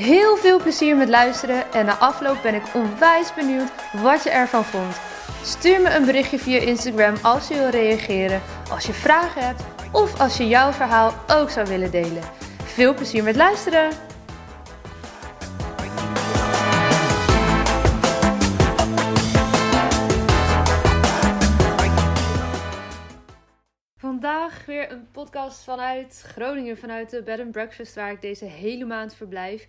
Heel veel plezier met luisteren en na afloop ben ik onwijs benieuwd wat je ervan vond. Stuur me een berichtje via Instagram als je wil reageren, als je vragen hebt of als je jouw verhaal ook zou willen delen. Veel plezier met luisteren! Vandaag weer een podcast vanuit Groningen, vanuit de Bed and Breakfast waar ik deze hele maand verblijf.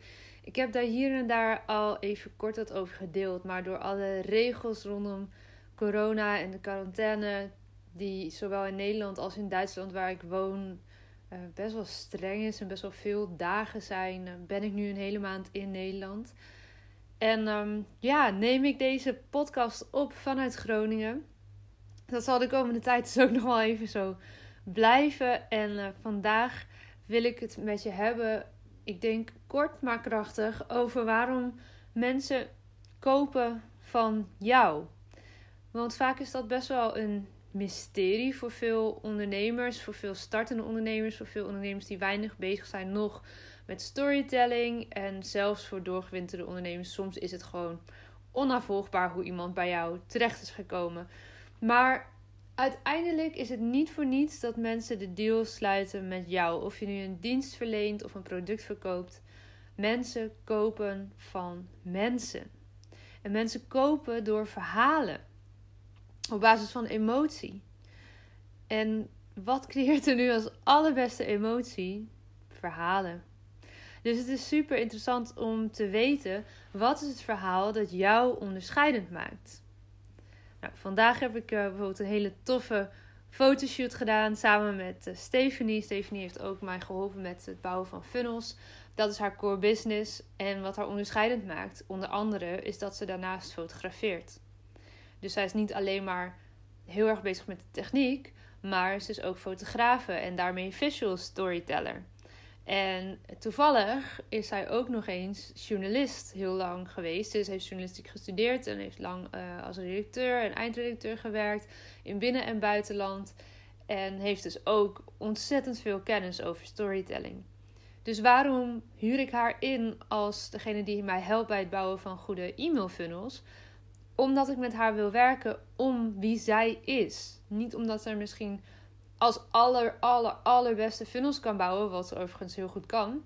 Ik heb daar hier en daar al even kort wat over gedeeld, maar door alle regels rondom corona en de quarantaine, die zowel in Nederland als in Duitsland, waar ik woon, uh, best wel streng is en best wel veel dagen zijn, uh, ben ik nu een hele maand in Nederland. En um, ja, neem ik deze podcast op vanuit Groningen. Dat zal de komende tijd dus ook nog wel even zo blijven. En uh, vandaag wil ik het met je hebben, ik denk kort maar krachtig, over waarom mensen kopen van jou. Want vaak is dat best wel een mysterie voor veel ondernemers, voor veel startende ondernemers, voor veel ondernemers die weinig bezig zijn nog met storytelling. En zelfs voor doorgewinterde ondernemers, soms is het gewoon onafvolgbaar hoe iemand bij jou terecht is gekomen. Maar uiteindelijk is het niet voor niets dat mensen de deal sluiten met jou. Of je nu een dienst verleent of een product verkoopt. Mensen kopen van mensen. En mensen kopen door verhalen. Op basis van emotie. En wat creëert er nu als allerbeste emotie? Verhalen. Dus het is super interessant om te weten wat is het verhaal dat jou onderscheidend maakt. Vandaag heb ik uh, bijvoorbeeld een hele toffe fotoshoot gedaan samen met uh, Stephanie. Stephanie heeft ook mij geholpen met het bouwen van funnels. Dat is haar core business. En wat haar onderscheidend maakt, onder andere, is dat ze daarnaast fotografeert. Dus zij is niet alleen maar heel erg bezig met de techniek, maar ze is ook fotografe en daarmee visual storyteller. En toevallig is zij ook nog eens journalist heel lang geweest. Dus heeft journalistiek gestudeerd en heeft lang uh, als redacteur en eindredacteur gewerkt in binnen- en buitenland. En heeft dus ook ontzettend veel kennis over storytelling. Dus waarom huur ik haar in als degene die mij helpt bij het bouwen van goede e-mail funnels? Omdat ik met haar wil werken om wie zij is. Niet omdat ze misschien als aller, aller, allerbeste funnels kan bouwen, wat overigens heel goed kan.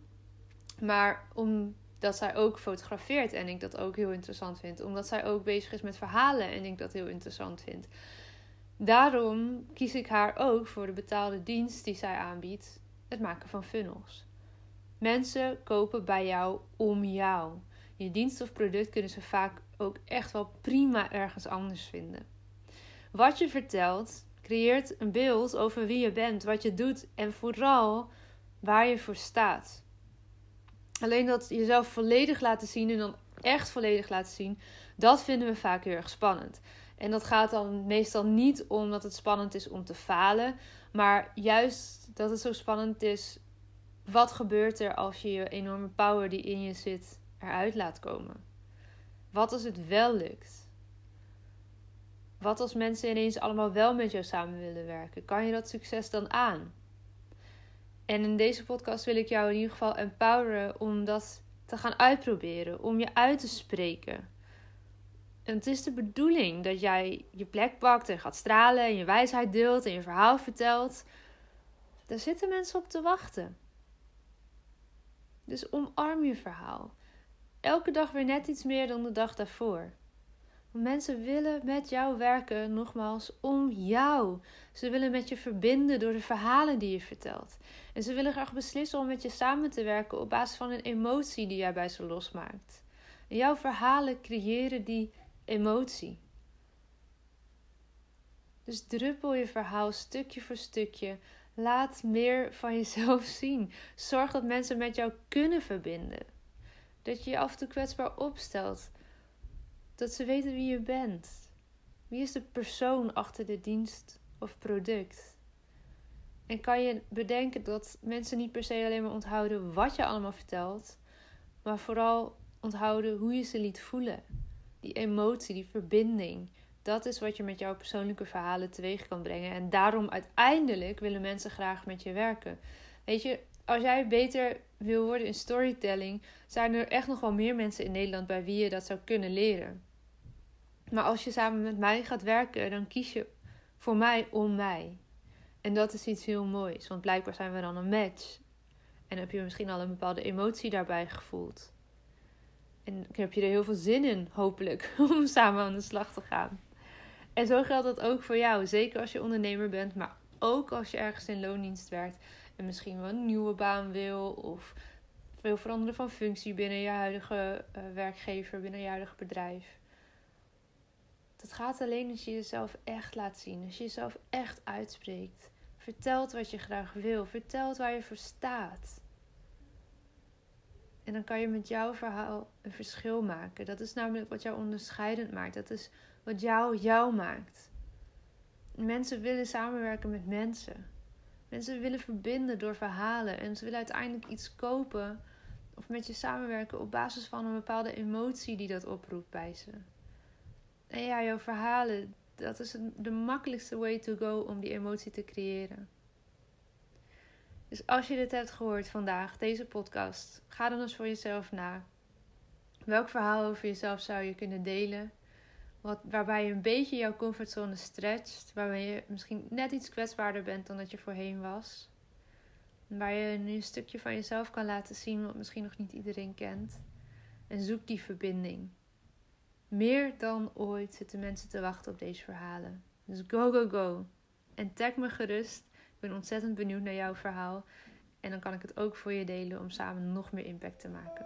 Maar omdat zij ook fotografeert en ik dat ook heel interessant vind. Omdat zij ook bezig is met verhalen en ik dat heel interessant vind. Daarom kies ik haar ook voor de betaalde dienst die zij aanbiedt: het maken van funnels. Mensen kopen bij jou om jou. Je dienst of product kunnen ze vaak ook echt wel prima ergens anders vinden. Wat je vertelt creëert een beeld over wie je bent, wat je doet en vooral waar je voor staat. Alleen dat jezelf volledig laten zien en dan echt volledig laten zien, dat vinden we vaak heel erg spannend. En dat gaat dan meestal niet omdat het spannend is om te falen, maar juist dat het zo spannend is. Wat gebeurt er als je je enorme power die in je zit eruit laat komen? Wat als het wel lukt? Wat als mensen ineens allemaal wel met jou samen willen werken? Kan je dat succes dan aan? En in deze podcast wil ik jou in ieder geval empoweren om dat te gaan uitproberen, om je uit te spreken. En het is de bedoeling dat jij je plek pakt en gaat stralen en je wijsheid deelt en je verhaal vertelt. Daar zitten mensen op te wachten. Dus omarm je verhaal. Elke dag weer net iets meer dan de dag daarvoor. Mensen willen met jou werken, nogmaals, om jou. Ze willen met je verbinden door de verhalen die je vertelt. En ze willen graag beslissen om met je samen te werken op basis van een emotie die jij bij ze losmaakt. Jouw verhalen creëren die emotie. Dus druppel je verhaal stukje voor stukje. Laat meer van jezelf zien. Zorg dat mensen met jou kunnen verbinden. Dat je je af en toe kwetsbaar opstelt Dat ze weten wie je bent. Wie is de persoon achter de dienst of product? En kan je bedenken dat mensen niet per se alleen maar onthouden wat je allemaal vertelt, maar vooral onthouden hoe je ze liet voelen. Die emotie, die verbinding. Dat is wat je met jouw persoonlijke verhalen teweeg kan brengen. En daarom uiteindelijk willen mensen graag met je werken. Weet je, als jij beter wil worden in storytelling, zijn er echt nog wel meer mensen in Nederland bij wie je dat zou kunnen leren. Maar als je samen met mij gaat werken, dan kies je voor mij om mij. En dat is iets heel moois, want blijkbaar zijn we dan een match. En heb je misschien al een bepaalde emotie daarbij gevoeld. En heb je er heel veel zin in, hopelijk, om samen aan de slag te gaan. En zo geldt dat ook voor jou. Zeker als je ondernemer bent, maar ook als je ergens in loondienst werkt. En misschien wel een nieuwe baan wil. Of wil veranderen van functie binnen je huidige uh, werkgever, binnen je huidige bedrijf. Dat gaat alleen als je jezelf echt laat zien. Als je jezelf echt uitspreekt. Vertelt wat je graag wil. Vertelt waar je voor staat. En dan kan je met jouw verhaal een verschil maken. Dat is namelijk wat jou onderscheidend maakt. Dat is wat jou jou maakt. Mensen willen samenwerken met mensen. Mensen willen verbinden door verhalen. En ze willen uiteindelijk iets kopen of met je samenwerken op basis van een bepaalde emotie die dat oproept bij ze. En ja, jouw verhalen, dat is de makkelijkste way to go om die emotie te creëren. Dus als je dit hebt gehoord vandaag, deze podcast, ga dan eens voor jezelf na. Welk verhaal over jezelf zou je kunnen delen? Wat, waarbij je een beetje jouw comfortzone stretcht. Waarbij je misschien net iets kwetsbaarder bent dan dat je voorheen was. Waar je nu een stukje van jezelf kan laten zien wat misschien nog niet iedereen kent. En zoek die verbinding. Meer dan ooit zitten mensen te wachten op deze verhalen. Dus go, go, go. En tag me gerust. Ik ben ontzettend benieuwd naar jouw verhaal. En dan kan ik het ook voor je delen om samen nog meer impact te maken.